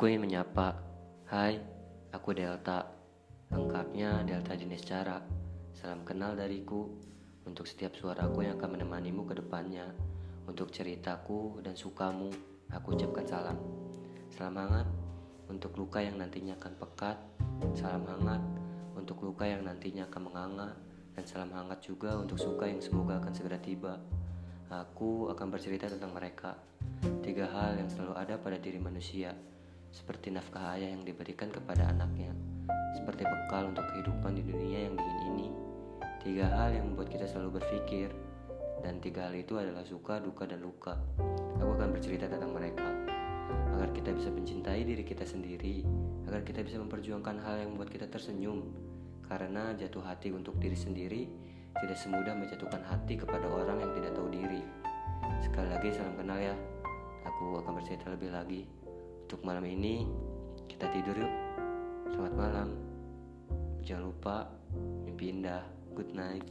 Aku ingin menyapa. Hai, aku Delta. Lengkapnya Delta jenis cara. Salam kenal dariku untuk setiap suaraku yang akan menemanimu ke depannya. Untuk ceritaku dan sukamu, aku ucapkan salam. Salam hangat untuk luka yang nantinya akan pekat. Salam hangat untuk luka yang nantinya akan menganga. Dan salam hangat juga untuk suka yang semoga akan segera tiba. Aku akan bercerita tentang mereka. Tiga hal yang selalu ada pada diri manusia seperti nafkah ayah yang diberikan kepada anaknya, seperti bekal untuk kehidupan di dunia yang dingin ini. Tiga hal yang membuat kita selalu berpikir, dan tiga hal itu adalah suka, duka, dan luka. Aku akan bercerita tentang mereka, agar kita bisa mencintai diri kita sendiri, agar kita bisa memperjuangkan hal yang membuat kita tersenyum. Karena jatuh hati untuk diri sendiri tidak semudah menjatuhkan hati kepada orang yang tidak tahu diri. Sekali lagi salam kenal ya. Aku akan bercerita lebih lagi. Untuk malam ini kita tidur yuk. Selamat malam. Jangan lupa mimpi indah. Good night.